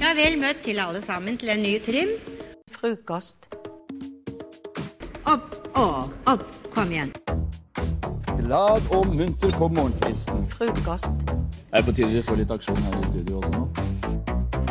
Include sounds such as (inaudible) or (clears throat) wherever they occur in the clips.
Ja, vel møtt til alle sammen til en ny trim. Frokost. Opp, å, opp, kom igjen. Glad og munter på morgenkvisten. Frokost. Det er på tide vi får litt aksjon her i studio også nå.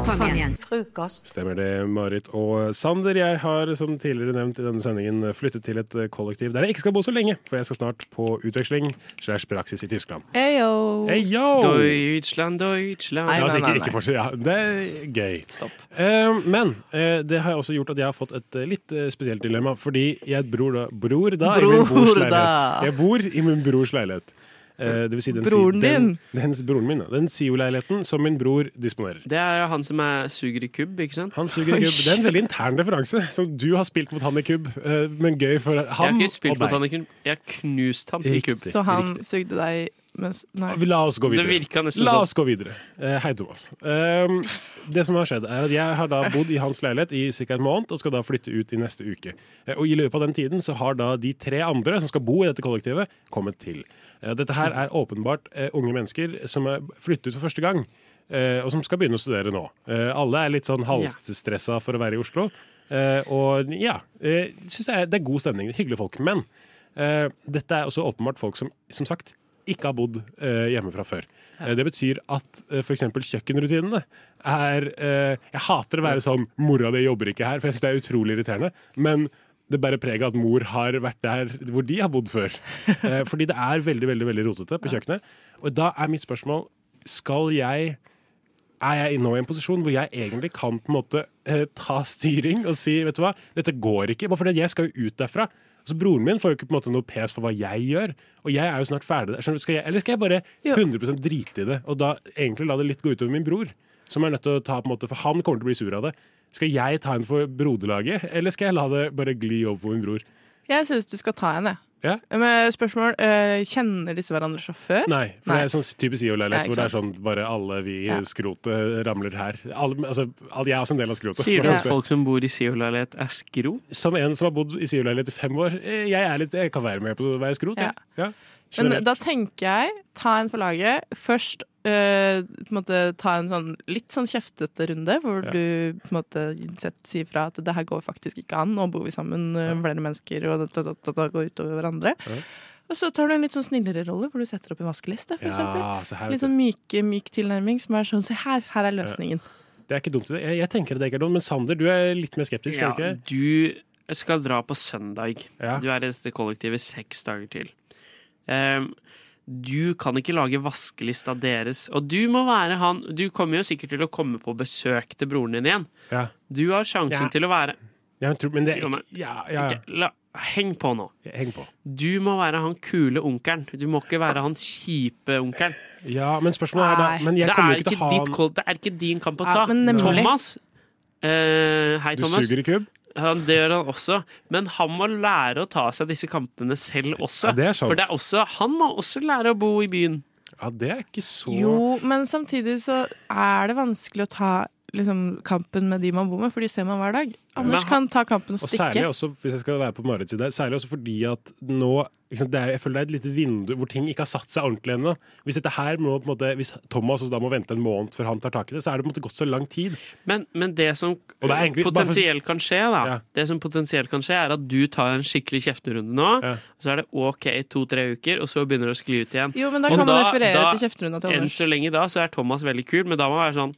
Kom igjen. Frokost. Stemmer det, Marit og Sander. Jeg har, som tidligere nevnt i denne sendingen, flyttet til et kollektiv der jeg ikke skal bo så lenge, for jeg skal snart på utveksling slash praksis i Tyskland. Eyo. Eyo. Deutschland, Deutschland Nei, altså, nei, ikke, ikke. Ja, det er gøy. Stopp. Eh, men eh, det har også gjort at jeg har fått et eh, litt eh, spesielt dilemma. Fordi jeg bror da, bror da i min Bror leilighet. da. Jeg bor i min brors leilighet. Eh, det vil si den, Broren si- den, din? Den, broren min, ja. Den SIO-leiligheten som min bror disponerer. Det er han som er suger i kubb, ikke sant? Han suger i kubb. Det er en veldig intern referanse, som du har spilt mot han i kubb. eh, men gøy for Jeg har ikke spilt mot han i kubb, jeg har knust han i kubb. Så han Riktig. sugde deg mens Nei. La oss gå Det videre. virka nesten La sånn. oss gå videre. Eh, hei, Thomas. Um, det som har skjedd, er at jeg har da bodd i hans leilighet i ca. en måned, og skal da flytte ut i neste uke. Og i løpet av den tiden så har da de tre andre som skal bo i dette kollektivet, kommet til. Eh, dette her er åpenbart eh, unge mennesker som er flyttet for første gang. eh, og som skal begynne å studere nå. Alle er litt sånn halvstressa for å være i Oslo. Og ja, eh, synes det, er, det er god stemning. Hyggelige folk. Men dette er også åpenbart folk som, som sagt, ikke har bodd hjemme fra før. Det betyr at uh, f.eks. kjøkkenrutinene er eh, Jeg hater å være sånn 'mora di jobber ikke her', for jeg synes det er utrolig irriterende. Men det bærer preg av at mor har vært der hvor de har bodd før. (laughs) Eh, fordi det er veldig veldig, veldig rotete på kjøkkenet. Og da er mitt spørsmål skal jeg er jeg nå i en posisjon hvor jeg egentlig kan på en måte eh, ta styring og si vet du hva, dette går ikke. Bare fordi jeg skal jo ut derfra. Så Broren min får jo ikke på en måte noe pes for hva jeg gjør, og jeg er jo snart ferdig. der. Skal jeg, eller skal jeg bare 100% drite i det, og da egentlig la det litt gå utover min bror? Som er nødt til å ta på en måte, For han kommer til å bli sur av det. Skal jeg ta henne for broderlaget, eller skal jeg la det bare gli over på min bror? Jeg syns du skal ta henne. Ja? Men spørsmål eh, Kjenner disse hverandre fra før? Nei, for Nei. det er sånn typisk ikke hvor det er sånn bare alle vi i Ja. skrotet ramler her. Alle, altså, jeg er også en del av skrotet. Sier du at folk som bor i SIO-leilighet er skrot? som en som har bodd i SIO-leilighet i fem år, eh, jeg, er litt, jeg kan være med på å være skrot. Ja. Ja. Men da tenker jeg ta en for laget. Først eh, på en måte, ta en sånn litt sånn kjeftete runde, hvor Ja. du på en måte sett, sier fra at det her går faktisk ikke an. Nå bor vi sammen, eh, flere mennesker, og det, går utover hverandre. Ja. Og så tar du en litt sånn snillere rolle, hvor du setter opp en vaskeliste, for ja, så her, Litt sånn myk, myk tilnærming som er sånn Se her, her er løsningen. Det er ikke dumt. Jeg, jeg tenker det ikke er dumt, men Sander, du er litt mer skeptisk, Ja, er du ikke? du skal dra på søndag. Ja. Du er i dette kollektivet seks dager til. Ehm, du kan ikke lage vaskelista deres. Og du må være han Du kommer jo sikkert til å komme på besøk til broren din igjen. Ja. Du har sjansen Ja. til å være Ja, men, tror- men det er ikke Ja, ja. ja. ikke, la, Heng på nå. Heng på. Du må være han kule onkelen. Du må ikke være han kjipe onkelen. Ja, men spørsmålet er da Men jeg Det, er ikke til ikke å ha ditt det er ikke din kamp å ta. Thomas Uh, Hei, Du Thomas. suger i kubb? Han dør han også, men han må lære å ta seg disse kampene selv også. Ja, det er sant. For det er også, han må også lære å bo i byen. Ja, det er ikke så Jo, men samtidig så er det vanskelig å ta liksom, kampen med de man bor med, for de ser man hver dag. Anders kan ta kampen og Og særlig stikke. også, hvis jeg skal være på Marits side, særlig også fordi at nå det er, Jeg føler det er et lite vindu hvor ting ikke har satt seg ordentlig ennå. Hvis dette her må, på en måte, hvis Thomas også da må vente en måned før han tar tak i det, så er det på en måte gått så lang tid. Men, men det som det egentlig- potensielt for- kan skje, da Ja. Det som potensielt kan skje, er at du tar en skikkelig kjefterunde nå. Ja. Så er det OK to-tre uker, og så begynner det å skli ut igjen. Jo, men da Og kan man da- referere da- til kjefterunda til Anders. Enn så lenge da så er Thomas veldig kul, men da må man være sånn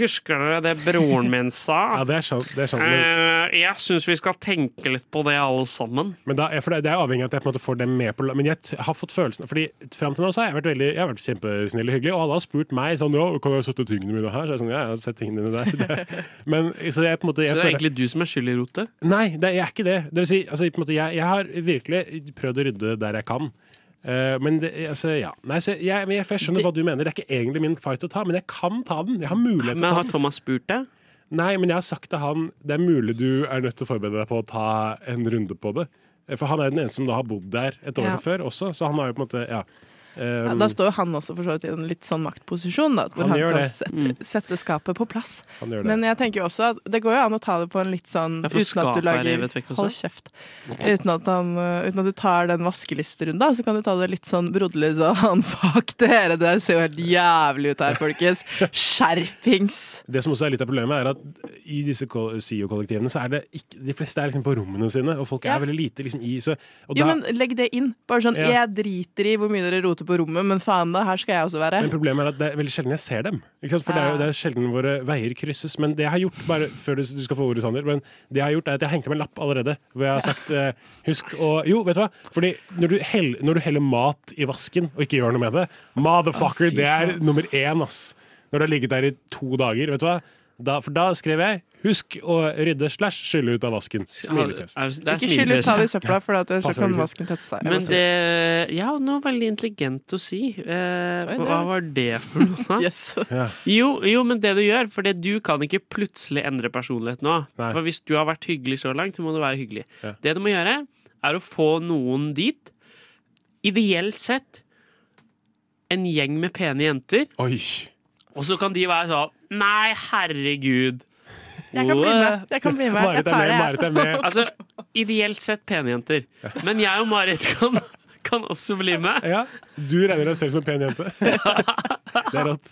Husker dere det broren min sa? (laughs) Ja, det er sant. Det er sant Eh, jeg syns vi skal tenke litt på det, alle sammen. men da, for det, det er avhengig av at jeg på en måte får dem med på Men jeg har fått følelsen Fordi Fram til nå så har jeg vært veldig Jeg har vært kjempesnill og hyggelig, og alle har spurt meg sånn Ja, kan jeg sette tingene mine her? Så jeg sånn, ja, jeg har sett tingene dine der. (laughs) Men så jeg måte Så det er føler- egentlig du som er skyld i rotet? Nei, det, jeg er ikke det. Det vil si, altså, måte, jeg, jeg har virkelig prøvd å rydde der jeg kan. Eh, men det, altså, ja. Nei, jeg, jeg, jeg skjønner hva du mener. Det er ikke egentlig min fight å ta, men jeg kan ta den. Jeg har mulighet Men har. Thomas spurt deg? Nei, men jeg har sagt til han det er mulig du er nødt til å forberede deg på å ta en runde på det. Eh, For han er jo den eneste som da har bodd der et år Ja. før også, så han har jo på en måte Ja. Ja, Um, da står jo han også for så vidt i en litt sånn maktposisjon, da, hvor Han han, kan sette, sette skapet på plass. han gjør det. Men jeg tenker jo også at det går jo an å ta det på en litt sånn uten at du er lager. Hold kjeft. Uten at, han, uh, uten at du tar den vaskelisterunda, så kan du ta det litt sånn broderlig sånn Fuck (laughs) dere, det ser jo helt jævlig ut her, folkens. Skjerpings! Det som også er litt av problemet, er at i disse ko- SIO-kollektivene så er det ikke De fleste er liksom på rommene sine, og folk Ja. er veldig lite liksom i så, og Jo, da, men legg det inn. Bare sånn, Ja. Jeg driter i hvor mye dere roter på rommet, men faen da, her skal jeg også være. Men problemet er at det er veldig sjelden jeg ser dem. For det er, jo, det er sjelden våre veier krysses. Men det jeg har gjort, bare før du, du skal få ordet, Sander, men det jeg har gjort er at jeg hengte meg en lapp allerede. Hvor jeg har sagt eh, husk å Jo, vet du hva? Fordi når du, hell, når du heller mat i vasken og ikke gjør noe med det, motherfucker, det er nummer én, ass. Når du har ligget der i to dager, vet du hva. Da, for da skrev jeg 'husk å rydde slash skylle ut av vasken'. Smilefjes. Det Ikke skyll ut, av ta det i søpla, for at så kan vasken tette seg. Men det Ja, noe veldig intelligent å si. Eh, hva var det for noe? da? (laughs) Yes. Jo, jo, men det du gjør, for det du kan ikke plutselig endre personlighet nå. Nei. For hvis du har vært hyggelig så langt, så må du være hyggelig. Ja. Det du må gjøre, er å få noen dit. Ideelt sett en gjeng med pene jenter, Oi! og så kan de være sånn Nei, herregud. Jeg kan bli med. Jeg kan bli med. Marit er tar med. det. Marit er med. (laughs) Altså, ideelt sett pene jenter. Men jeg og Marit kan, kan også bli med. Ja, Du regner deg selv som en pen jente. (laughs) Det er rått.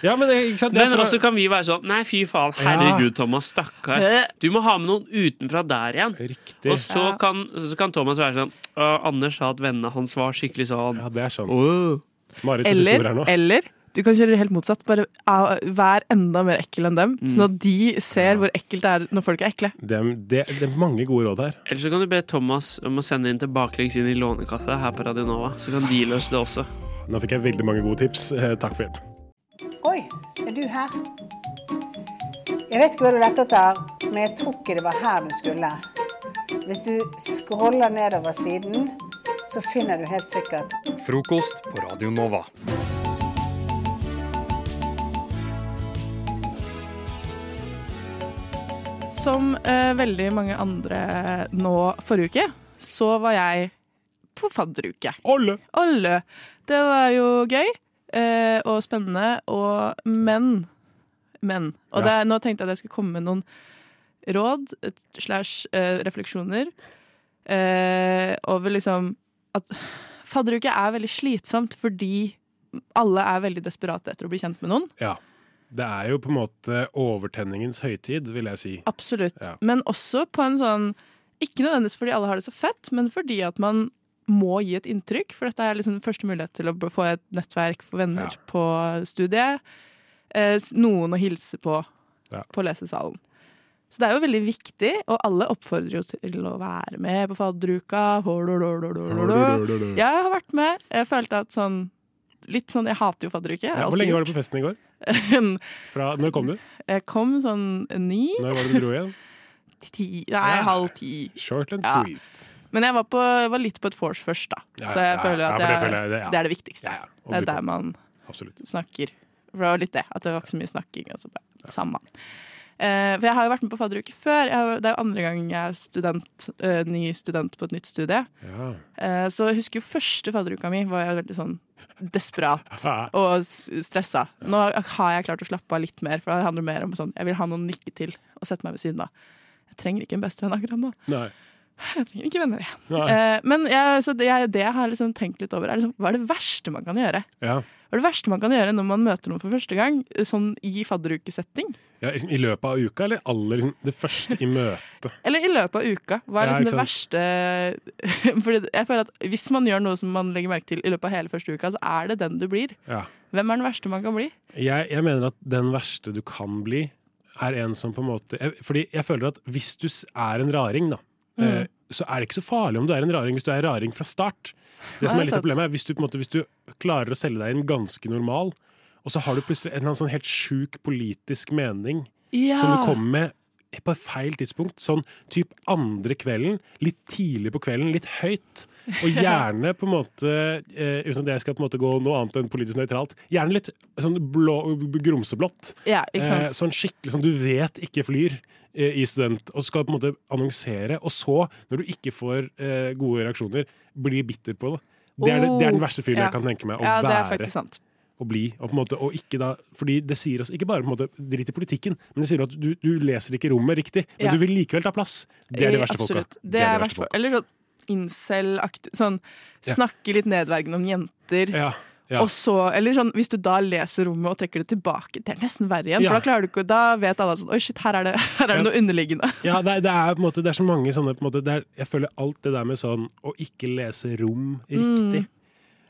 Ja, men ikke sant? Men fra- også kan vi være sånn Nei, fy faen. Herregud, Thomas. Stakkar. Du må ha med noen utenfra der igjen. Riktig. Og så kan, så kan Thomas være sånn Anders sa at vennene hans var skikkelig sånn. Ja, det er sant. Oh. Marit Eller, eller du kan kjøre det helt motsatt. Bare vær enda mer ekkel enn dem, Mm. sånn at de ser hvor ekkelt det er når folk er ekle. Det, er- det, det er mange gode råd her. Eller så kan du be Thomas om å sende inn tilbakelengs inn i Lånekassa her på Radio Nova. Så kan de løse det også. Nå fikk jeg veldig mange gode tips. Eh, Takk for hjelp. Oi, er du her? Jeg vet ikke hva du lette etter, men jeg tror ikke det var her du skulle. Hvis du scroller nedover siden, så finner du helt sikkert Frokost på Radio Nova. Som uh, veldig mange andre nå forrige uke, så var jeg på fadderuke. Olle! Alle. Det var jo gøy uh, og spennende, og men Men. Og det, nå tenkte jeg at jeg skulle komme med noen råd slash uh, refleksjoner over liksom at fadderuke er veldig slitsomt fordi alle er veldig desperate etter å bli kjent med noen. Ja. Det er jo på en måte overtenningens høytid, vil jeg si. Absolutt. Ja. Men også på en sånn Ikke nødvendigvis fordi alle har det så fett, men fordi at man må gi et inntrykk. For dette er liksom første mulighet til å få et nettverk for venner Ja. på studiet. Eh, noen å hilse på Ja. på lesesalen. Så det er jo veldig viktig, og alle oppfordrer jo til å være med på fadderuka. Jeg har vært med. Jeg følte at sånn Litt sånn, Jeg hater jo fadderuke. Ja, hvor lenge var du på festen i går? (laughs) Fra, når kom du? Jeg kom sånn ni, Når var det du dro igjen? (laughs) ti Nei, Ja. halv ti. Short and Ja. sweet. Men jeg var, på, jeg var litt på et vors først, da. Så jeg føler at for det jeg, føler jeg det, er det viktigste. Det er der man Absolutt. snakker. For det var litt det, at det var ikke så mye snakking. Altså, Samme. Eh, for jeg har jo vært med på fadderuke før. Jeg har, det er jo andre gang jeg er student, eh, ny student på et nytt studie. Ja. Eh, så jeg husker jo første fadderuka mi var jeg veldig sånn desperat og stressa. Nå har jeg klart å slappe av litt mer, for det handler mer om sånn jeg vil ha noen nikke til og sette meg ved siden av. Jeg trenger ikke en bestevenn akkurat nå. Nei. Jeg trenger ikke venner, jeg. Nei. Eh, men jeg, så det, jeg, det jeg har liksom tenkt litt over, er liksom, hva er det verste man kan gjøre? Ja. Hva er det verste man kan gjøre når man møter noen for første gang, sånn i fadderukesetting? Ja, liksom, I løpet av uka, eller aller liksom, det første i møtet? (laughs) Eller i løpet av uka. Hva er liksom ja, det verste (laughs) Fordi jeg føler at Hvis man gjør noe som man legger merke til i løpet av hele første uka, så er det den du blir. Ja. Hvem er den verste man kan bli? Jeg, jeg mener at den verste du kan bli, er en som på en måte jeg, Fordi jeg føler at hvis du er en raring, da, eh, så er det ikke så farlig om du er en raring hvis du er raring fra start. Det som er litt av problemet er hvis du, måte, hvis du klarer å selge deg inn ganske normal, og så har du plutselig en eller annen sånn helt sjuk politisk mening Ja. som du kommer med på et feil tidspunkt. Sånn typ andre kvelden, litt tidlig på kvelden, litt høyt. Og gjerne på en måte, eh, uten at jeg skal på en måte gå noe annet enn politisk nøytralt, gjerne litt sånn blå, grumseblått. ja, Eh, sånn skikkelig sånn du vet ikke flyr eh, i student, og skal på en måte annonsere, og så, når du ikke får eh, gode reaksjoner, bli bitter på det. Det er, det, det er den Oh, verste fyren ja. jeg kan tenke meg å Ja, det er faktisk sant. Og bli. Og på en måte, og ikke da, fordi det sier oss ikke bare på en måte drit i politikken, men det sier at du, du leser ikke rommet riktig, men Ja. du vil likevel ta plass. Det er de Eh, verste folka. Absolutt. Det er de verste folka. eller sånn incel-aktig. Sånn snakke litt nedverdigende om jenter. Ja, ja. Og så, eller sånn, Hvis du da leser rommet og trekker det tilbake, det er nesten verre igjen. Ja. For da klarer du ikke, da vet alle sånn Oi, shit, her er det, (laughs) her er det noe underliggende. Ja, (laughs) det, er- det er på en måte Det er så mange sånne på en måte, det er, Jeg føler alt det der med sånn å ikke lese rom riktig.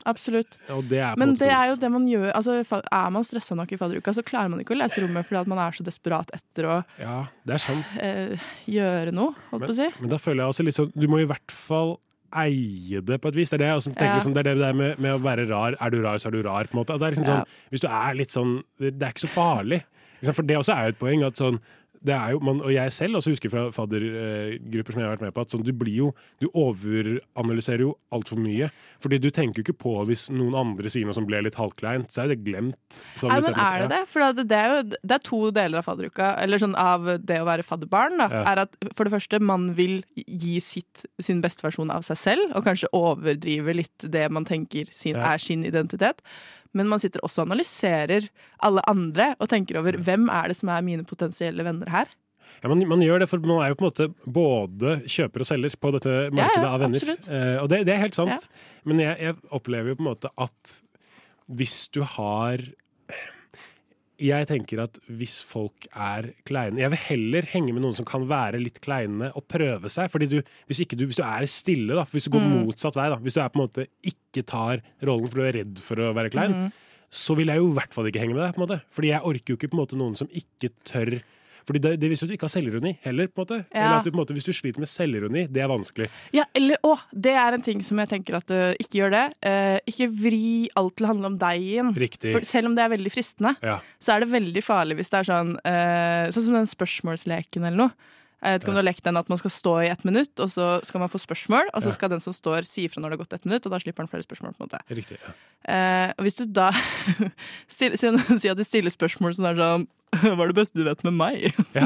Absolutt. Det. Men det er jo det man gjør. Altså, er man stressa nok i fadderuka, så klarer man ikke å lese rommet fordi at man er så desperat etter å Ja, det sant. eh, gjøre noe, holdt på å si. Men da føler jeg også litt sånn Du må i hvert fall eie det på et vis. Det er det jeg tenker Ja. liksom, Det er det der med, med å være rar. Er du rar, så er du rar. på en måte. Altså, det er liksom sånn, hvis du er litt sånn Det det er ikke så farlig. For det også er jo et poeng. at sånn det er jo, man, og jeg selv også husker fra faddergrupper som jeg har vært med på, at sånn, du blir jo Du overanalyserer jo altfor mye. Fordi du tenker jo ikke på hvis noen andre sier noe som ble litt halvkleint, så er jo det glemt. Sånn, Nei, men er det det? For at det, er jo, det er to deler av fadderuka, eller sånn av det å være fadderbarn. Da, Ja. er at For det første, man vil gi sitt, sin beste versjon av seg selv, og kanskje overdrive litt det man tenker sin, Ja. er sin identitet. Men man sitter også og analyserer alle andre og tenker over hvem er det som er mine potensielle venner her. Ja, man, man gjør det, for man er jo på en måte både kjøper og selger på dette markedet Ja, ja, av venner. Eh, og det, det er helt sant. Men jeg, jeg opplever jo på en måte at hvis du har Jeg tenker at hvis folk er kleine Jeg vil heller henge med noen som kan være litt kleine og prøve seg. Fordi du, hvis, ikke du, hvis du er stille, da, hvis du går Mm. motsatt vei, da, hvis du er på en måte ikke tar rollen for du er redd for å være klein, Mm. så vil jeg jo i hvert fall ikke henge med deg. på en måte. Fordi jeg orker jo ikke på en måte noen som ikke tør fordi det, det Hvis du ikke har selvironi heller, på en måte. Ja. Eller at du, på en måte, hvis du sliter med selvironi, det er vanskelig. Ja, eller å, det er en ting som jeg tenker at du ikke gjør det. Eh, ikke vri alt til å handle om deg igjen. Riktig. For selv om det er veldig fristende, Ja. så er det veldig farlig hvis det er sånn eh, Sånn som den spørsmålsleken eller noe. Jeg vet ikke om du har lekt den at man skal stå i ett minutt, og så skal man få spørsmål, og så skal den som står si ifra når det har gått ett minutt, og da slipper han flere spørsmål. på en måte. Riktig. Ja. Eh, og hvis du da (laughs) stiller, si, at du stiller spørsmål som er sånn (laughs) Hva er det beste du vet med meg? (laughs) Ja,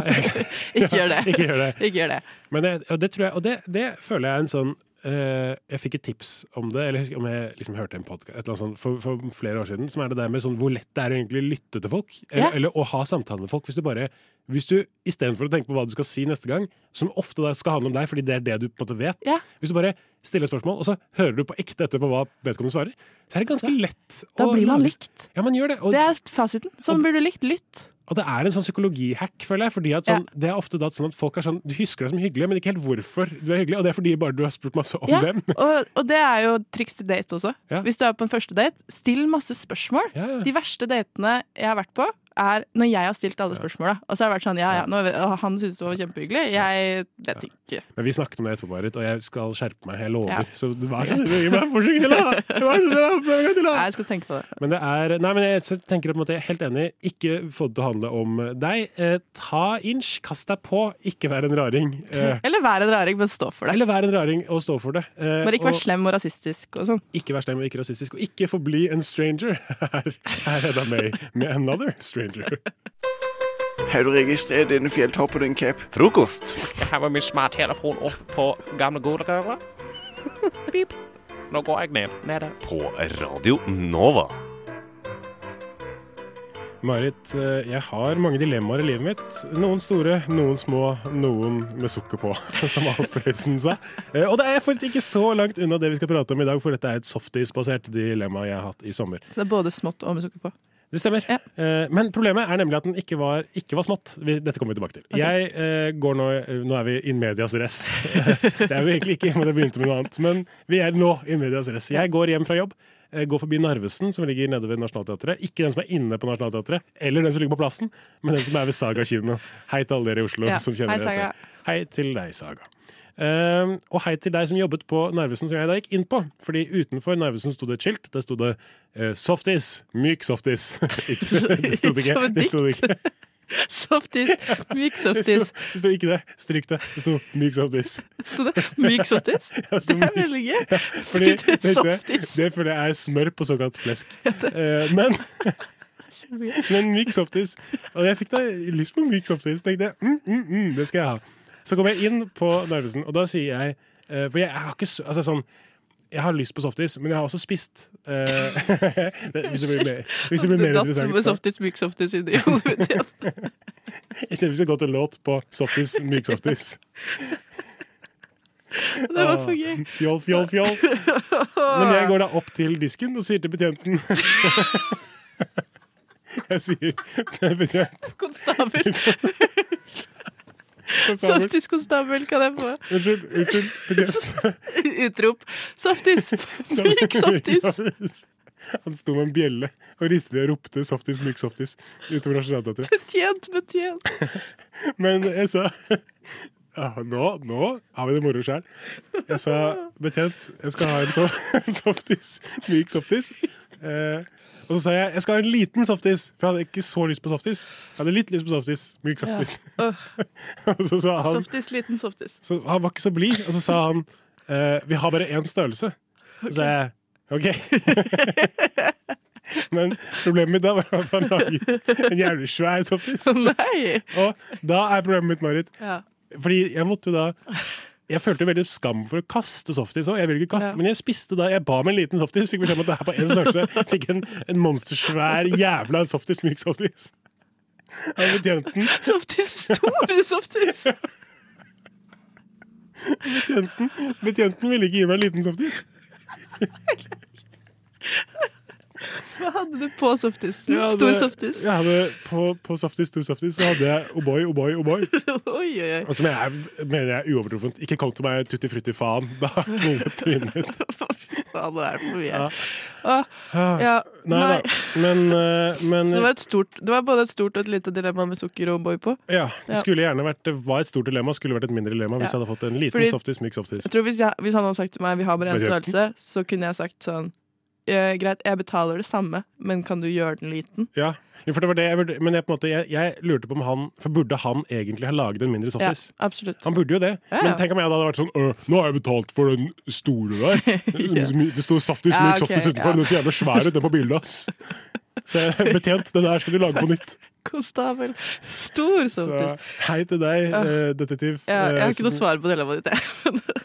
ikke gjør det. ikke gjør det. Ikke gjør det. Men det, og det tror jeg, og det, det føler jeg er en sånn eh, Jeg fikk et tips om det, eller om jeg liksom hørte en podkast for, for flere år siden, som er det der med sånn hvor lett det er å egentlig lytte til folk. Eller, Ja. eller å ha samtale med folk. Hvis du bare hvis du istedenfor å tenke på hva du skal si neste gang, som ofte skal handle om deg, fordi det er det du på en måte vet Ja. Hvis du bare stiller et spørsmål, og så hører du på ekte etterpå hva vedkommende svarer, så er det ganske lett Da blir man lage- likt. Ja, man gjør det. Og, Det er fasiten. Sånn blir du likt. Lytt. og det er en sånn psykologihack, føler jeg. Fordi at sånn, Det er ofte da sånn at folk er sånn Du husker deg som hyggelig, men ikke helt hvorfor du er hyggelig. Og det er fordi bare du har spurt masse om Ja, dem. (laughs) og, og det er jo triks til date også. Ja. Hvis du er på en første date, still masse spørsmål. Ja, ja. De verste datene jeg har vært på, er når jeg har stilt alle spørsmåla. Og så har det vært sånn ja, ja, nå, han syntes det var kjempehyggelig. Jeg vet ikke. Men vi snakket om det etterpå, Marit, og jeg skal skjerpe meg. Jeg lover. Ja. Så vær så snill, gi meg en forsøk til, da! Jeg skal tenke på det. Men det er Nei, men jeg tenker på en måte, jeg er helt enig. Ikke få det til å handle om deg. Eh, ta inch, kast deg på. Ikke vær en raring. Eh, Eller vær en raring, men stå for det. eller vær en raring og stå for det. Eh, Bare ikke vær og slem og rasistisk og sånn. ikke vær slem og ikke rasistisk. Og ikke forbli en stranger. (laughs) Her, her er da meg med another stranger. Har du registrert denne fjelltoppen din, Cap? Frokost. Jeg har med min smarttelefon opp på gamle godrøret. Pip. Nå går jeg ned. Nede. På Radio Nova. Marit, eh, jeg har mange dilemmaer i livet mitt. Noen store, noen små, noen med sukker på, (laughs) som Alf Prøysen sa. Eh, Og det er faktisk ikke så langt unna det vi skal prate om i dag, for dette er et softisbasert dilemma jeg har hatt i sommer. Så det er både smått og med sukker på. Det stemmer. Ja. Eh, Men problemet er nemlig at den ikke var, ikke var smått. Dette kommer vi tilbake til. Jeg eh, går nå Nå er vi in medias res. (laughs) det er vi egentlig ikke, men det begynte med noe annet. Men vi er nå in medias res. Jeg går hjem fra jobb. eh, Går forbi Narvesen, som ligger nede ved Nationaltheatret. Ikke den som er inne på Nationaltheatret, eller den som ligger på plassen, men den som er ved Saga kino. Hei til alle dere i Oslo Ja. som kjenner Hei, dette. Hei til deg, Saga. Eh, og hei til deg som jobbet på Narvesen, som jeg da gikk inn på. Fordi utenfor Narvesen sto det et skilt. Der sto det eh, 'softis'. Myk softis. (laughs) ikke, det sto det ikke. Det sto det ikke. (laughs) Softis. Myk (laughs) softis. det sto ikke det. Stryk det. Det sto 'myk softis'. Så det, myk softis? Ja, det er veldig gøy. Fordi, det er fordi det er smør på såkalt flesk. Eh, men, men myk softis. Og jeg fikk da lyst på myk softis. tenkte jeg, mm, mm, mm, det skal jeg ha. Så kommer jeg inn på Narvesen, og da sier jeg eh, For jeg har ikke så, altså sånn jeg har lyst på softis, men jeg har også spist. Eh, (laughs) hvis det blir mer, hvis det blir mer datt interessant. med softis, myk softis inn i hodet. (laughs) Jeg kjenner vi skal gå til låt på softis, myk softis. Det var for gøy. Fjoll, fjoll, fjoll. Men jeg går da opp til disken og sier til betjenten (laughs) Jeg sier betjent Konstabel. Konstabel. Softis-konstabel, kan jeg få? Unnskyld, unnskyld. (laughs) Utrop. Saftis! (laughs) Myk saftis! (laughs) Han sto med en bjelle og ristet og ropte 'softis, myk softis' utover Nationaltheatret. Betjent, betjent. Men jeg sa ja, nå, nå har vi det moro sjøl. Jeg sa betjent, jeg skal ha en, so en softis, myk softis. Eh, og så sa jeg jeg skal ha en liten softis, for jeg hadde ikke så lyst på softis. Jeg hadde litt lyst på softis, myk softis. Ja. (laughs) og så sa han Softis, liten softis. så Han var ikke så blid, og så sa han eh, vi har bare én størrelse. Så sa jeg OK. (laughs) Men problemet mitt da var at han laget en jævlig svær softis. Nei! Og da er problemet mitt, Marit Ja. Fordi jeg måtte jo da Jeg følte veldig skam for å kaste softis òg. Jeg ville ikke kaste, Ja. men jeg spiste da Jeg ba om en liten softis, fikk beskjed om at det er på én størrelse. Fikk en, en monstersvær jævla softis, myk softis. Av betjenten. Softis, store softis! (laughs) Betjenten, betjenten ville ikke gi meg en liten softis. (laughs) Hva hadde du på softisen? Hadde- Stor softis? Jeg hadde på, på softis, stor softis, så hadde jeg O'boy, O'boy, O'boy. (laughs) Oi, oi, oi. Og som jeg er, mener jeg er uovertruffent. Ikke kom til meg tutti frutti faen. Da knuser jeg trynet mitt. (laughs) Faen, det er for mye. Ja. Ah, ja, Nei da. Men, eh, men Så det var, et stort, det var både et stort og et lite dilemma med sukker og O'boy på. Ja, det skulle gjerne vært Det var et stort dilemma, skulle vært et mindre dilemma hvis jeg hadde fått en liten Fordi- softis, myk softis. Jeg tror hvis, jeg, hvis han hadde sagt til meg vi har bare én størrelse, så kunne jeg sagt sånn eh, Greit, jeg betaler det samme, men kan du gjøre den liten? Ja, for det var det jeg burde, men jeg, på en måte, jeg, jeg lurte på om han For burde han egentlig ha laget en mindre? Ja, absolutt. Han burde jo det. Ja, ja. Men tenk om jeg da hadde vært sånn «Øh, Nå har jeg betalt for den store der. (laughs) Det står softis, Ja, myk ok, softis utenfor. ja. Den så jævla svær ut, den på bildet, ass. (laughs) Så jeg, betjent, det der skal du lage på nytt. (laughs) Konstabel. Stor softis. hei til deg, Ja. eh, detektiv. Ja, jeg Eh, har ikke noe svar på dilemmaet ditt.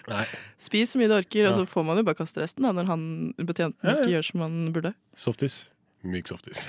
jeg. Spis så mye du orker, og så får man jo bare kaste resten da, når han betjenten Ja, ja. ikke gjør som han burde. Softis, myk softis.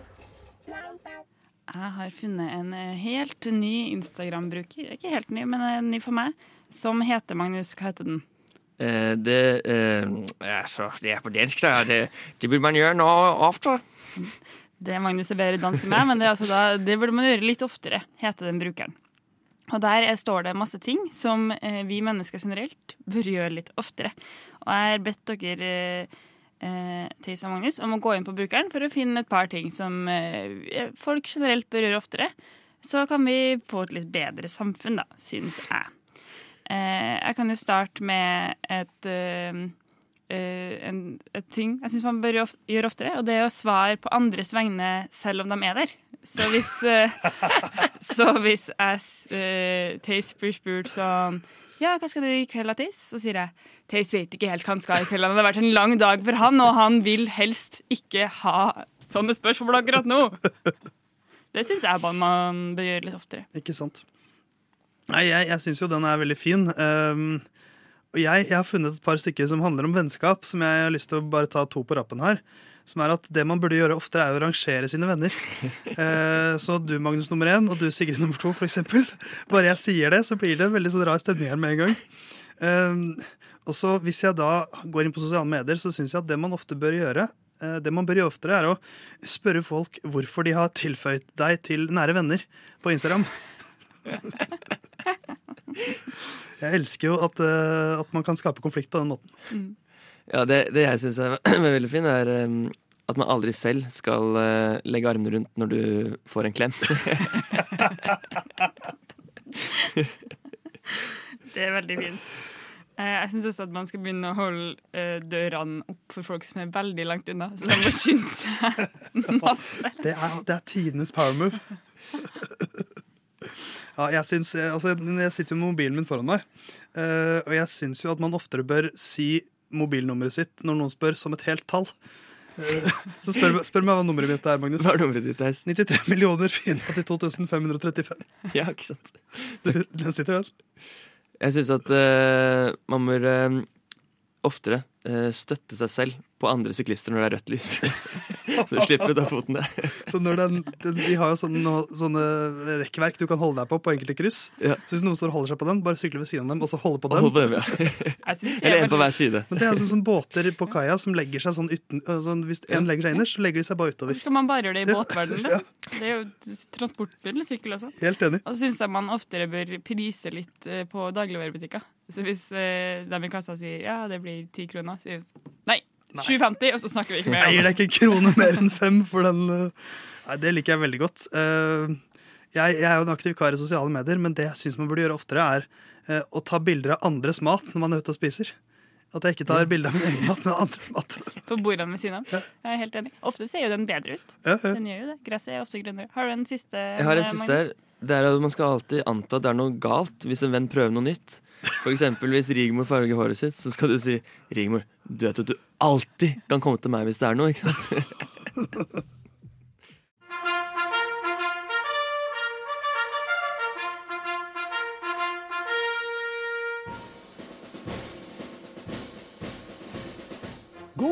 Jeg har funnet en eh, helt ny Instagram-bruker, ikke helt ny, men en ny for meg, som heter Magnus. Hva heter den? Eh, det, eh, det er på dansk, da. Det, det vil man gjøre nå ofte. Det Magnus er bedre dansk enn meg, men det, er altså da, det burde man gjøre litt oftere, heter den brukeren. Og der eh, står det masse ting som eh, vi mennesker generelt bør gjøre litt oftere. Og jeg har bedt dere, eh, eh, Theis og Magnus, om å gå inn på brukeren for å finne et par ting som eh, folk generelt bør gjøre oftere. Så kan vi få et litt bedre samfunn, da, syns jeg. Eh, jeg kan jo starte med et, eh, eh, en, et ting jeg syns man bør gjøre of- gjøre oftere, og det er å svare på andres vegne selv om de er der. Så hvis, eh, (laughs) så hvis jeg Theis blir spurt sånn Ja, hva skal du i kveld, Theis? Så sier jeg Theis vet ikke helt hva han skal i kveld. Det har vært en lang dag for han, og han vil helst ikke ha sånne spørsmål akkurat nå. Det syns jeg bare man bør gjøre litt oftere. Ikke sant. Nei, jeg, jeg syns jo den er veldig fin. Um, og jeg, jeg har funnet et par stykker som handler om vennskap, som jeg har lyst til å bare ta to på rappen her. Som er at det man burde gjøre oftere, er å rangere sine venner. (laughs) Eh, så du, Magnus nummer én, og du, Sigrid nummer to, for eksempel. Bare jeg sier det, så blir det en veldig sånn rar stemning her med en gang. Eh, og så hvis jeg da går inn på sosiale medier, så syns jeg at det man ofte bør gjøre, eh, det man bør gjøre oftere, er å spørre folk hvorfor de har tilføyd deg til nære venner på Instagram. (laughs) Jeg elsker jo at, eh, at man kan skape konflikt på den måten. Ja, det, det jeg syns er (clears throat) veldig fint, er at man aldri selv skal eh, legge armene rundt når du får en klem. (laughs) Det er veldig fint. Eh, Jeg syns også at man skal begynne å holde eh, dørene opp for folk som er veldig langt unna. Så de må skynde seg (laughs) masse. Det er, det er tidenes power move. Ja, jeg, syns, eh, altså, jeg sitter jo med mobilen min foran meg, eh, og jeg syns jo at man oftere bør si mobilnummeret sitt når noen spør, som et helt tall. Så spør, spør meg hva nummeret mitt er, Magnus. Hva er nummeret ditt, Theis? 93 millioner 482 535. Ja, ikke sant. Du, den sitter der. Jeg syns at uh, man bør uh, oftere uh, støtte seg selv på andre syklister når det er rødt lys. (laughs) Så du slipper å ta foten der. Så når den, den, De har jo sånne, sånne rekkverk du kan holde deg på på enkelte kryss. Ja. Så hvis noen står og holder seg på den, bare sykle ved siden av dem og så holde på dem. hold på dem, ja. (laughs) Eller en på hver side. Men det er sånn, sånn båter på kaia som legger seg sånn uten sånn, Hvis en legger seg innerst, så legger de seg bare utover. Skal man bare gjøre det i båtverdenen? (laughs) Liksom? Det er jo transportbil eller sykkel også. Helt enig. Og så syns jeg man oftere bør prise litt eh, på dagligvarebutikker. Så hvis eh, de i kassa sier ja, det blir ti kroner, sier vi nei, 7,50, og så snakker vi ikke mer Jeg gir deg ikke en krone mer enn fem for den. uh, Nei, Det liker jeg veldig godt. Uh, Jeg, jeg er jo en aktiv kar i sosiale medier, men det jeg syns man burde gjøre oftere, er uh, å ta bilder av andres mat når man er ute og spiser. At jeg ikke tar bilde av min egen mat, men av andres mat. på bordene ved siden av. Jeg er helt enig. Ofte ser jo den bedre ut. Ja, ja. Den gjør jo det. Gresset er ofte grønnere. Har du en siste? Jeg har en siste her. Det er at Man skal alltid anta at det er noe galt hvis en venn prøver noe nytt. For eksempel hvis Rigmor farger håret sitt, så skal du si Rigmor, du vet at du alltid kan komme til meg hvis det er noe, ikke sant? (laughs)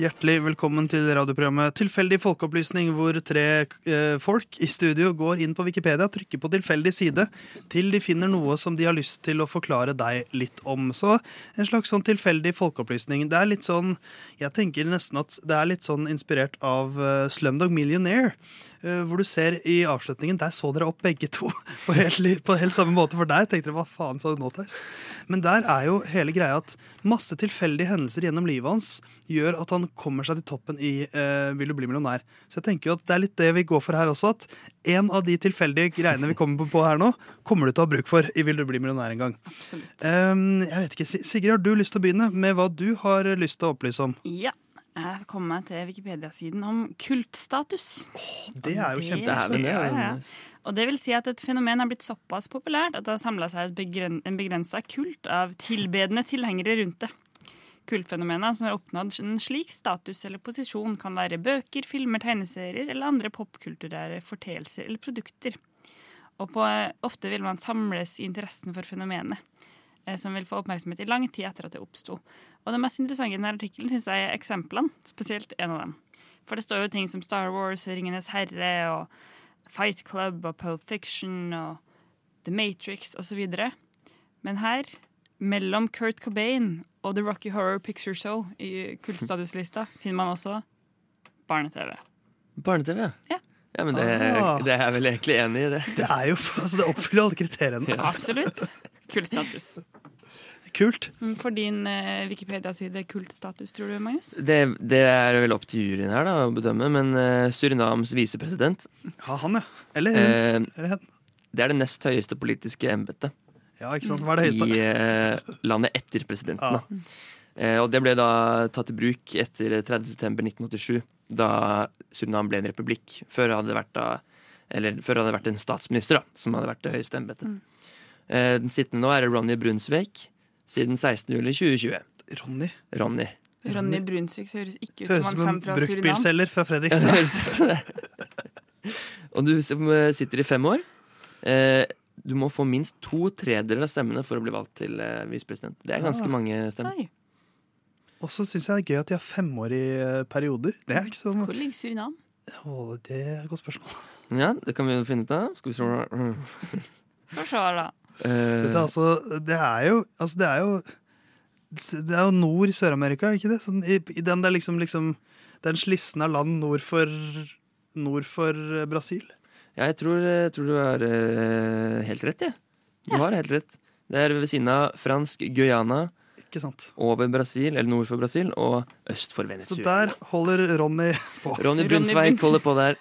Hjertelig velkommen til radioprogrammet Tilfeldig folkeopplysning, hvor tre eh, folk i studio går inn på Wikipedia, trykker på tilfeldig side, til de finner noe som de har lyst til å forklare deg litt om. Så en slags sånn tilfeldig folkeopplysning. Det er litt sånn Jeg tenker nesten at det er litt sånn inspirert av eh, Slumdog Millionaire. Eh, hvor du ser i avslutningen Der så dere opp begge to (laughs) på helt, på helt samme måte. For der tenkte dere hva faen sa du nå, Theis? Men der er jo hele greia at masse tilfeldige hendelser gjennom livet hans gjør at han kommer seg til toppen i eh, Vil du bli millionær. Så jeg tenker jo at det er litt det vi går for her også. At en av de tilfeldige greiene vi kommer på her nå, kommer du til å ha bruk for i Vil du bli millionær en gang. Um, jeg vet ikke, Sigrid, har du lyst til å begynne med hva du har lyst til å opplyse om? Ja. Jeg kom meg til Wikipedia-siden om kultstatus. det er jo Det- Ja, ja. Og det vil si at et fenomen er blitt såpass populært at det har samla seg et begren en begrensa kult av tilbedende tilhengere rundt det. Kultfenomenet som har oppnådd en slik status eller posisjon, kan være bøker, filmer, tegneserier eller andre popkulturære forteelser eller produkter. Og på, ofte vil man samles i interessen for fenomenet, eh, som vil få oppmerksomhet i lang tid etter at det oppsto. Og det mest interessante i denne artikkelen synes jeg er eksemplene, spesielt en av dem. For det står jo ting som Star Wars, Ringenes herre og Fight Club og Pulp Fiction og The Matrix osv. Men her, mellom Kurt Cobain og The Rocky Horror Picture Show i kultstatuslista, finner man også barne-TV. Barne-TV, ja. Ja, men det, Ah. det er jeg vel egentlig enig i, det. Det er jo, altså det oppfyller alle kriteriene. Absolutt. Kultstatus. Kult. Mm, For din eh, Wikipedia-side kultstatus, tror du, Magnus? Det, det er vel opp til juryen her da, å bedømme, men eh, Surinams visepresident Ja, han, ja. Eller eh, Eller hen. Det er det nest høyeste politiske embetet Ja, ikke sant? Hva er det høyeste? i eh, landet etter presidenten. Da. Eh, og det ble da tatt i bruk etter 30.9.1987, da Surinam ble en republikk. Før hadde det vært, da, eller, før hadde det vært en statsminister da, som hadde vært det høyeste embetet. Mm. Eh, den sittende nå er Ronny Brunsvik, siden 16. juli 2020. Ronny? Ronny. Ronny Brunsvik så høres ikke ut Høres som han kommer fra Surinam. (laughs) Høres ut som en bruktbilselger fra Fredrikstad. Og du eh, sitter i fem år. Eh, du må få minst to tredjedeler av stemmene for å bli valgt til visepresident. Det er ganske mange stemmer. Og så syns jeg det er gøy at de har femårige perioder. Det er ikke så Hvor ligger Surinam? Å, Det er et godt spørsmål. Ja, det kan vi jo finne ut av. Skal vi se Så se, da. Eh, Dette er altså, det er jo Altså, det er jo Det er jo Nord-Sør-Amerika, ikke det? Sånn, i, I den der liksom, liksom Den slissen av land nord for, nord for eh, Brasil. Ja, jeg tror, jeg tror du har uh, helt rett, jeg. Du har helt rett. Det er ved siden av fransk Guyana, Ikke sant. over Brasil, eller nord for Brasil, og øst for Venezuela. Så der holder Ronny på. Ronny Brunsveik holder på der.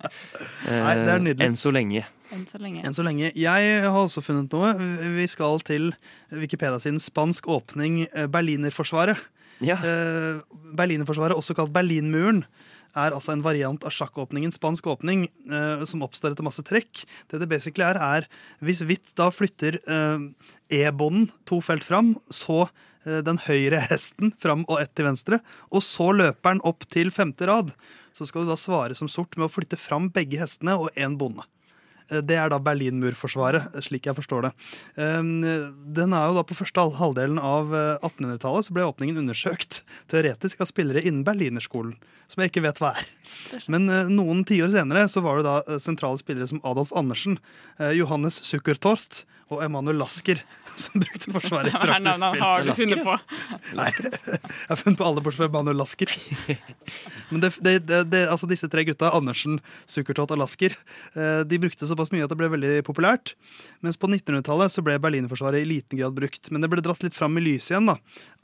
(laughs) Nei, det er nydelig. Enn så lenge. Enn så lenge. Enn så lenge. Jeg har også funnet noe. Vi skal til Wikipedia sin Spansk åpning eh, Berlinerforsvaret. Ja. Berlinerforsvaret, også kalt Berlinmuren, er altså en variant av sjakkåpningen spansk åpning, eh, som oppstår etter masse trekk. Det det basically er, er hvis hvitt da flytter eh, E-bånden to felt fram, så eh, den høyre hesten fram og ett til venstre, og så løper den opp til femte rad. Så skal du da svare som sort med å flytte fram begge hestene og én bonde. Eh, Det er da Berlinmurforsvaret, slik jeg forstår det. Um, Den er jo da På første halvdelen av eh, 1800-tallet så ble åpningen undersøkt teoretisk av spillere innen Berlinerskolen, som jeg ikke vet hva er. Men eh, noen tiår senere så var det da eh, sentrale spillere som Adolf Andersen, eh, Johannes Sukkertort og Emanuel Lasker (laughs) som brukte Forsvaret i (laughs) Hva er navnet han har du spill. funnet på? (laughs) Nei, jeg har funnet på alle bortsett fra Emanuel Lasker. Men det, det, det, det, altså disse tre gutta, Andersen, Sukkertott og Lasker, eh, de brukte såpass mye at det ble veldig populært. Mens på 1900-tallet så ble Berlinerforsvaret i liten grad brukt. Men det ble dratt litt fram i lyset igjen da,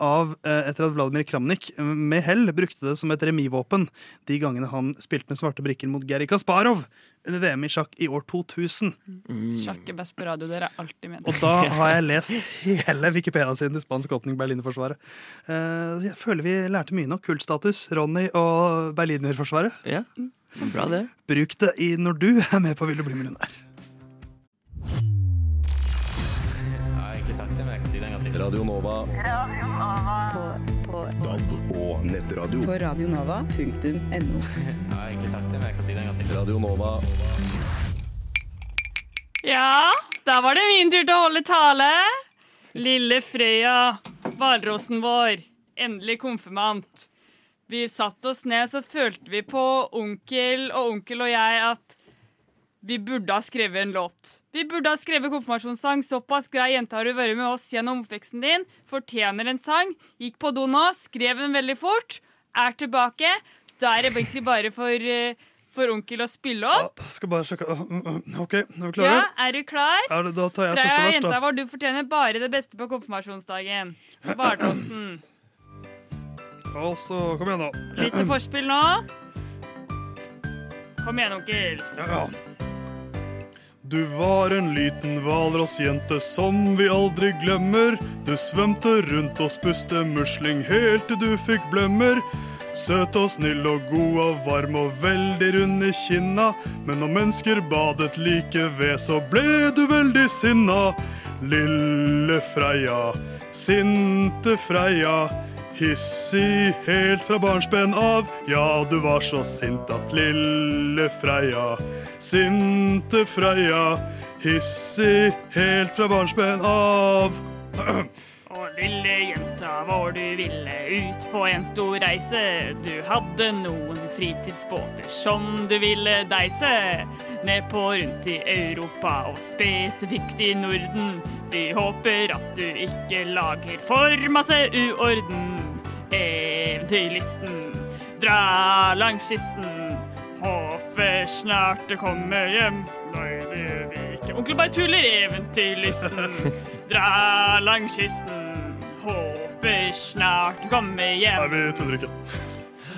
av eh, etter at Vladimir Kramnik eh, med hell brukte det som et remisvåpen de gangene han spilte med svarte brikker mot Geri Kasparov under VM i sjakk i år 2000. Sjakk er best på radio, dere er alltid med. Og da (laughs) har jeg lest hele Wikipedia-siden til spansk åpning Berlinerforsvaret. Eh, jeg føler vi lærte mye nå. Kultstatus, Ronny og Berlinerforsvaret. Ja, bra det. Bruk det i når du er med på Vil du bli millionær. Radio til. Radio Nova. På, DAB og nettradio. på radionova.no. (laughs) Radio Nova. Ja, da var det min tur til å holde tale. Lille Frøya, hvalrossen vår, endelig konfirmant. Vi satte oss ned, så følte vi på onkel og onkel og jeg at vi burde ha skrevet en låt. Vi burde ha skrevet konfirmasjonssang. Såpass grei jente har du vært med oss gjennom oppveksten din. Fortjener en sang. Gikk på do nå, skrev den veldig fort. Er tilbake. Så da er det egentlig bare for, eh, for onkel å spille opp. Skal bare sjekke uh, uh, OK, er vi Ja, er du klar? Ja, da tar jeg Freya, første vers, jenta da. vår, du fortjener bare det beste på konfirmasjonsdagen. Hvalrossen. Og så Kom igjen, da. Lite forspill nå. Kom igjen, onkel. Ja. Du var en liten hvalrossjente som vi aldri glemmer. Du svømte rundt og spuste musling helt til du fikk blemmer. Søt og snill og god og varm og veldig rund i kinna. Men når mennesker badet like ved, så ble du veldig sinna. Lille Freia, sinte Freia. Hissig helt fra barnsben av. Ja, du var så sint at lille Freia, sinte Freia. Hissig helt fra barnsben av. (clears throat) Og lille jenta vår, du ville ut på en stor reise. Du hadde noen fritidsbåter som du ville deise. Ned på rundt i Europa og spesifikt i Norden. Vi håper at du ikke lager for masse uorden. Eventyrlysten, dra langs kysten. Håper snart det kommer hjem. Nei, det gjør vi ikke. Onkel bare tuller. Eventyrlysten, (laughs) dra langs kysten. Håper snart det kommer hjem. Nei, vi tuller ikke.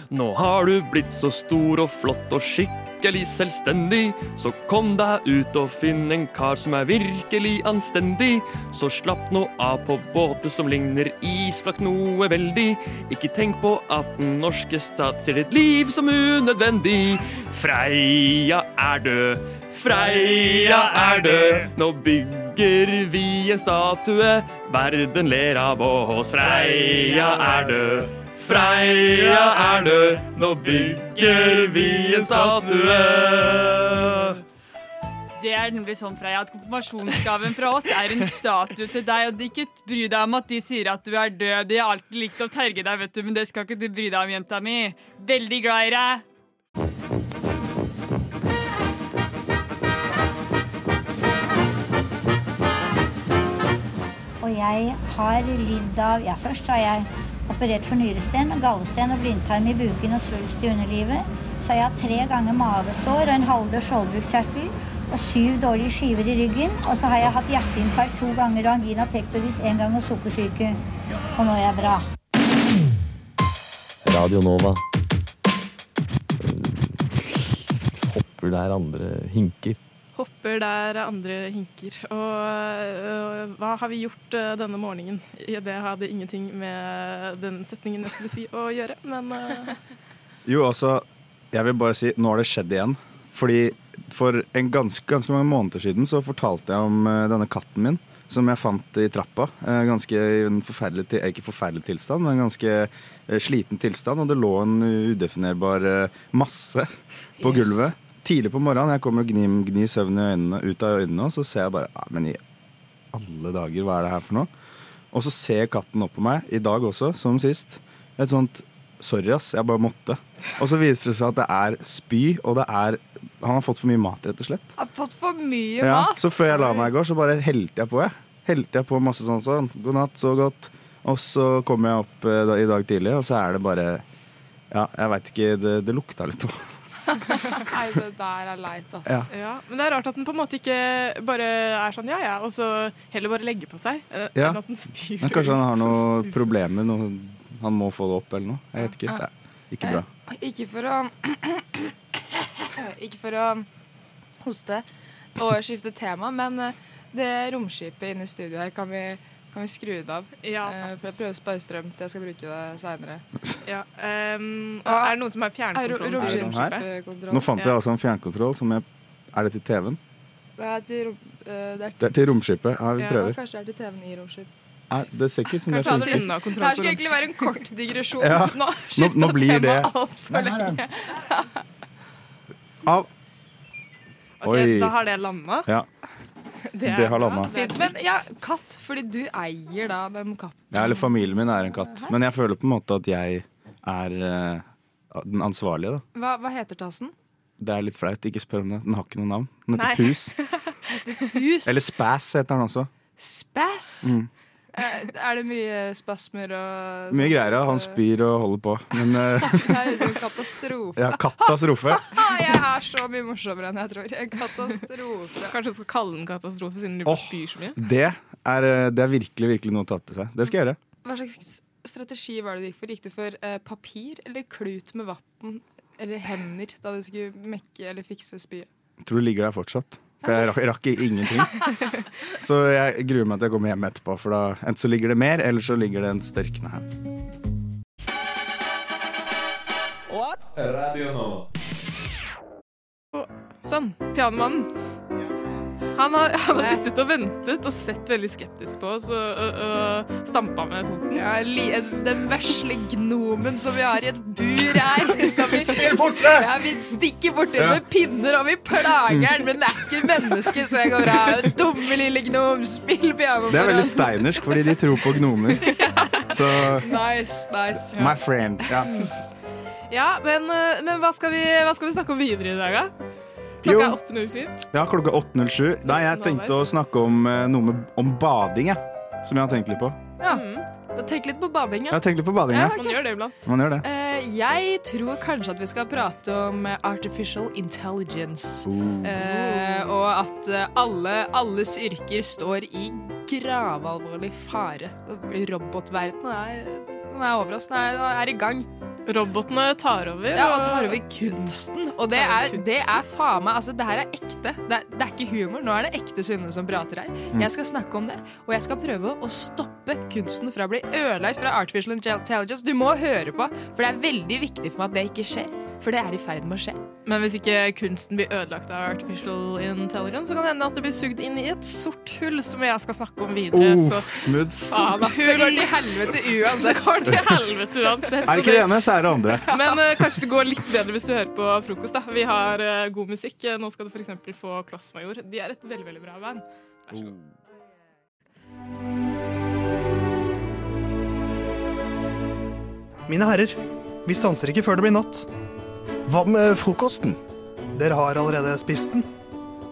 Nå har du blitt så stor og flott og skikkelig selvstendig. Så kom deg ut og finn en kar som er virkelig anstendig. Så slapp nå av på båter som ligner isflak noe veldig. Ikke tenk på at den norske stat ser ditt liv som unødvendig. Freia er død. Freia er død. Nå bygger vi en statue. Verden ler av oss. Freia er død. Freia er død, nå bygger vi en statue. Det er nemlig sånn, Freia, at konfirmasjonsgaven fra oss er en statue til deg. Og det ikke bry deg om at de sier at du er død. De har alltid likt å terge deg, vet du, men det skal ikke du bry deg om, jenta mi. Veldig glad i deg. Og jeg har lidd av Ja, først har jeg operert for nyresten, gallesten og blindtarm i buken og svulst i underlivet. Så har jeg tre ganger mavesår og en halvdød skjoldbruskkjertel. og syv dårlige skiver i ryggen. Og så har jeg hatt hjerteinfarkt to ganger og angina pectoris én gang og sukkersyke. Og nå er jeg bra. Radio Nova. Hopper der andre hinker. Hopper der andre hinker. Og hva har vi gjort øh, denne morgenen? Det hadde ingenting med den setningen jeg skulle si å gjøre, men øh, Jo, altså, jeg vil bare si nå har det skjedd igjen. Fordi for en ganske, ganske mange måneder siden så fortalte jeg om eh, denne katten min. Som jeg fant i trappa. Eh, ganske i en forferdelig, eh, ikke forferdelig tilstand, men en ganske eh, sliten tilstand. Og det lå en udefinerbar eh, masse på Yes. gulvet. Tidlig på morgenen. Jeg kommer og gnir, gni søvn i øynene, ut av øynene, og så ser jeg bare Men i alle dager, hva er det her for noe? Og så ser katten opp på meg, i dag også, som sist. Et sånt Sorry, ass, jeg bare måtte. Og så viser det seg at det er spy, og det er Han har fått for mye mat, rett og slett. Har fått for mye Ja, mat. så før jeg la meg i går, så bare helte jeg på, jeg. Helte jeg på masse sånn sånn. God natt, så godt. Og så kommer jeg opp eh, da, i dag tidlig, og så er det bare Ja, jeg veit ikke. Det, det lukta litt òg. (laughs) Nei, det der er leit, ass. Ja. Ja. Men det er rart at den på en måte ikke bare er sånn ja ja, og så heller bare legger på seg. eh, Ja. Enn at den spyr. Men kanskje han har ut, og noe spiser. problemer. Noe, han må få det opp eller noe. Jeg vet ikke. Det er ikke bra. Eh, Ikke for å (coughs) Ikke for å hoste og skifte tema, men eh, det romskipet inne i studio her, kan vi, kan vi skru det av? Eh, For jeg prøver å spare strøm til jeg skal bruke det seinere. (laughs) Ja, Um, er det noen som har fjernkontroll? Er Den? Nå fant jeg altså en fjernkontroll som jeg Er det til TV-en? Det er til, eh, det er Det er til romskipet. Ja, vi Ja, kanskje det er til TV-en i romskipet. Nei, det ser ikke ut som det Kanskje funker. det her skulle egentlig være en kort digresjon. (laughs) Ja. Nå skifta nå blir det tema altfor er lenge. Av. Okay, Oi. Da har det landa. Ja. Det, Det har Fint, men ja, katt, fordi du eier da den katten. Ja, eller familien min er en katt. Men jeg føler på en måte at jeg er uh, den ansvarlige, da. Hva, hva heter tassen? Det er litt flaut. Ikke spør om det. Den har ikke noe navn. Den heter Pus. (laughs) Pus? Eller Spass heter den også. Spass? Mm. Eh, Er det mye spasmer og Mye greier. ja. Han spyr og holder på. Men uh, (laughs) Det katastrofe. ja, katastrofe. (laughs) Ah, jeg er så mye morsommere enn jeg tror. Katastrofe. Kanskje du skal kalle den katastrofe siden du oh, spyr så mye? Det er, eh, det er virkelig, virkelig noe å ta til seg. Det skal jeg gjøre. Hva slags strategi var det du gikk for? Gikk du for uh, papir eller klut med vann eller hender da du skulle mekke eller fikse spyet? Tror du ligger der fortsatt. For jeg rakk, jeg rakk ingenting. Så jeg gruer meg til jeg kommer hjem etterpå, for da enten så ligger det mer, eller så ligger det en størkne her. Radio Nova. Sånn. Pianomannen. Han har, han har sittet og ventet og sett veldig skeptisk på oss og, og, og stampa med foten. Ja, li- den vesle gnomen som vi har i et bur her. (laughs) Som vi! Ja, vi stikker borti Ja. med pinner, og vi plager den, men det er ikke menneske, så jeg går bra. Dumme lille gnom, spill piano for oss. Det er veldig oss. steinersk, fordi de tror på gnomer. (laughs) Så Nice, nice. my friend. Ja. Ja, men, eh, men hva, skal vi, hva skal vi snakke om videre i dag, da? Klokka er 8.07. ja, klokka 8.07. Nei, jeg tenkte å snakke om eh, noe med, om bading, jeg. Som jeg har tenkt litt på. Ja. Mm. Tenk litt på bading, Jeg har tenkt litt på bading, Ja, ja. ok. Man gjør det iblant. Man gjør det. Eh, jeg tror kanskje at vi skal prate om eh, artificial intelligence. Eh, og at eh, alle, alles yrker står i gravalvorlig fare. Robotverdenen er, den er over oss. Den er, den er i gang. Robotene tar over. Ja, og tar over kunsten. Og det er, det er faen meg Altså, det her er ekte. Det er, det er ikke humor. Nå er det ekte Synne som prater her. Mm. Jeg skal snakke om det, og jeg skal prøve å stoppe kunsten fra å bli ødelagt fra artificial intelligence. Du må høre på, for det er veldig viktig for meg at det ikke skjer. For det er i ferd med å skje. Men hvis ikke kunsten blir ødelagt av artificial intelligence, så kan det hende at det blir sugd inn i et sort hull, som jeg skal snakke om videre. Oh, så smooth. faen, ass, Det går til helvete uansett. Det går til helvete uansett. Er det ikke det ene, så det andre. Men uh, kanskje det går litt bedre hvis du hører på frokost. da Vi har uh, god musikk. Eh, Nå skal du f.eks. få Klossmajor. De er et veldig veldig bra band. Vær så god. Mine herrer, vi stanser ikke før det blir natt. Hva med frokosten? Dere har allerede spist den.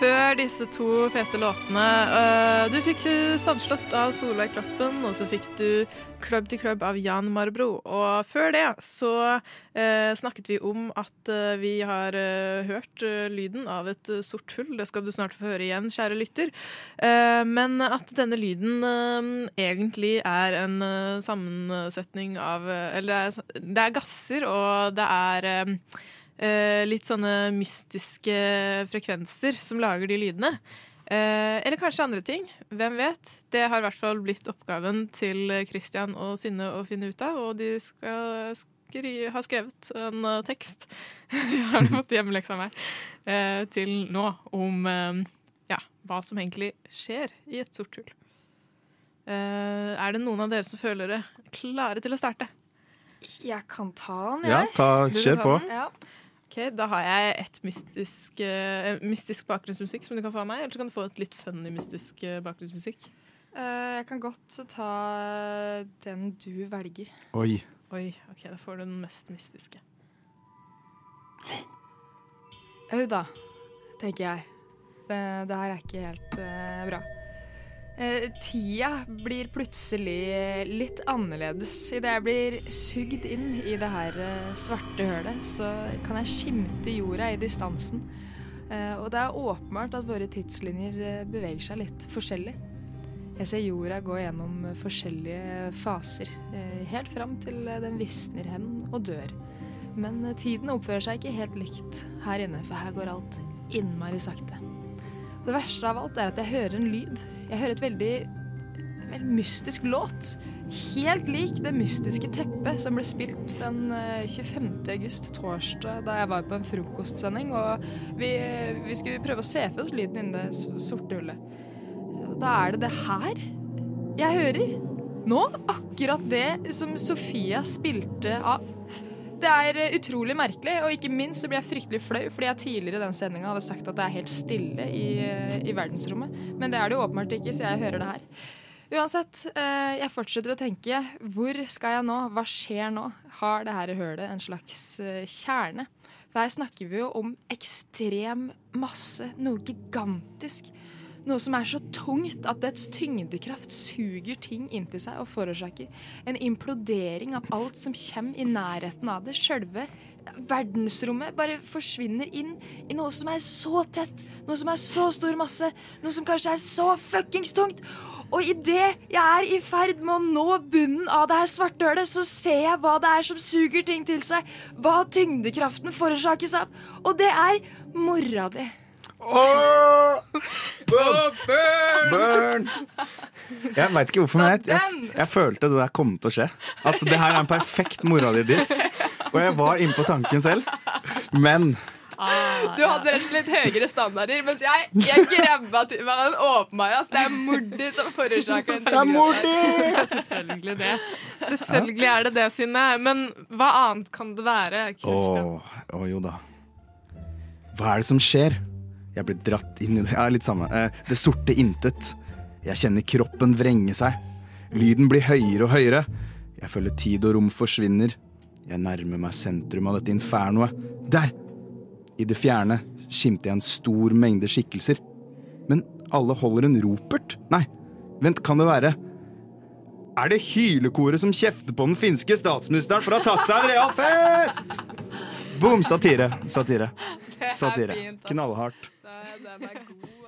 Før disse to fete låtene øh, Du fikk øh, Sandslott av Solveig Kloppen, og så fikk du Klubb til klubb av Jan Marbro. Og før det så øh, snakket vi om at vi har hørt lyden av et sort hull. Det skal du snart få høre igjen, kjære lytter. Eh, men at denne lyden egentlig er en sammensetning av Eller det er, er gasser, og det er eh, litt sånne mystiske frekvenser som lager de lydene. Eh, eller kanskje andre ting. Hvem vet? Det har i hvert fall blitt oppgaven til Christian og Synne å finne ut av, og de skal skri ha skrevet en eh, tekst. (laughs) Jeg har fått hjemmeleksa meg eh, til nå om eh, ja, hva som egentlig skjer i et sort hull. Eh, er det noen av dere som føler dere klare til å starte? Jeg kan ta den, jeg. Ja, ta- kjør ta på. den? Ja. Ok, Da har jeg et mystisk, uh, mystisk bakgrunnsmusikk som du kan få av meg. Eller så kan du få et litt funny mystisk uh, bakgrunnsmusikk. Uh, jeg kan godt ta den du velger. Oi. Oi, ok, Da får du den mest mystiske. Au da, tenker jeg. Det, det her er ikke helt bra. Eh, tida blir plutselig litt annerledes. Idet jeg blir sugd inn i det her eh, svarte hølet, så kan jeg skimte jorda i distansen. Eh, og det er åpenbart at våre tidslinjer beveger seg litt forskjellig. Jeg ser jorda gå gjennom forskjellige faser, helt fram til den visner hen og dør. Men tiden oppfører seg ikke helt likt her inne, for her går alt innmari sakte. Det verste av alt er at jeg hører en lyd. Jeg hører et veldig, veldig mystisk låt. Helt lik det mystiske teppet som ble spilt den eh, 25. august, torsdag, da jeg var på en frokostsending. Og vi, vi skulle prøve å se for oss lyden inni det sorte hullet. Da er det det her jeg hører. Nå. Akkurat det som Sofia spilte av. Det er eh, utrolig merkelig, og ikke minst så blir jeg fryktelig flau fordi jeg tidligere i den sendinga hadde sagt at det er helt stille i, eh, i verdensrommet. Men det er det jo åpenbart ikke, så jeg hører det her. Uansett, eh, jeg fortsetter å tenke. Hvor skal jeg nå? Hva skjer nå? Har det her hølet en slags kjerne? For her snakker vi jo om ekstrem masse, noe gigantisk. Noe som er så tungt at dets tyngdekraft suger ting inntil seg og forårsaker en implodering av alt som kommer i nærheten av det. Sjølve verdensrommet bare forsvinner inn i noe som er så tett, noe som er så stor masse, noe som kanskje er så fuckings tungt. Og idet jeg er i ferd med å nå bunnen av det her svarte hølet, så ser jeg hva det er som suger ting til seg, hva tyngdekraften forårsakes av, og det er mora di. Burn! Jeg veit ikke hvorfor, men jeg, jeg, jeg følte det der kom til å skje. At det her er en perfekt mora di-diss. Og jeg var inne på tanken selv. Men Du hadde rett og slett høyere standarder, mens jeg, jeg grabba til meg den åpenbare. Altså, det er mordi som forårsaker den. Det er mordi! Ja, selvfølgelig det. Selvfølgelig er det det, Synne. Men hva annet kan det være? Å, oh, oh, jo da. Hva er det som skjer? Jeg blir dratt inn i det Ja, litt samme. Eh, det sorte intet. Jeg kjenner kroppen vrenge seg. Lyden blir høyere og høyere. Jeg føler tid og rom forsvinner. Jeg nærmer meg sentrum av dette infernoet. Der! I det fjerne skimter jeg en stor mengde skikkelser. Men alle holder en ropert. Nei, vent, kan det være Er det hylekoret som kjefter på den finske statsministeren for å ha tatt seg en real fest?! Boom! Satire. Satire. Satire. fint, ass. Knallhardt. Den er god.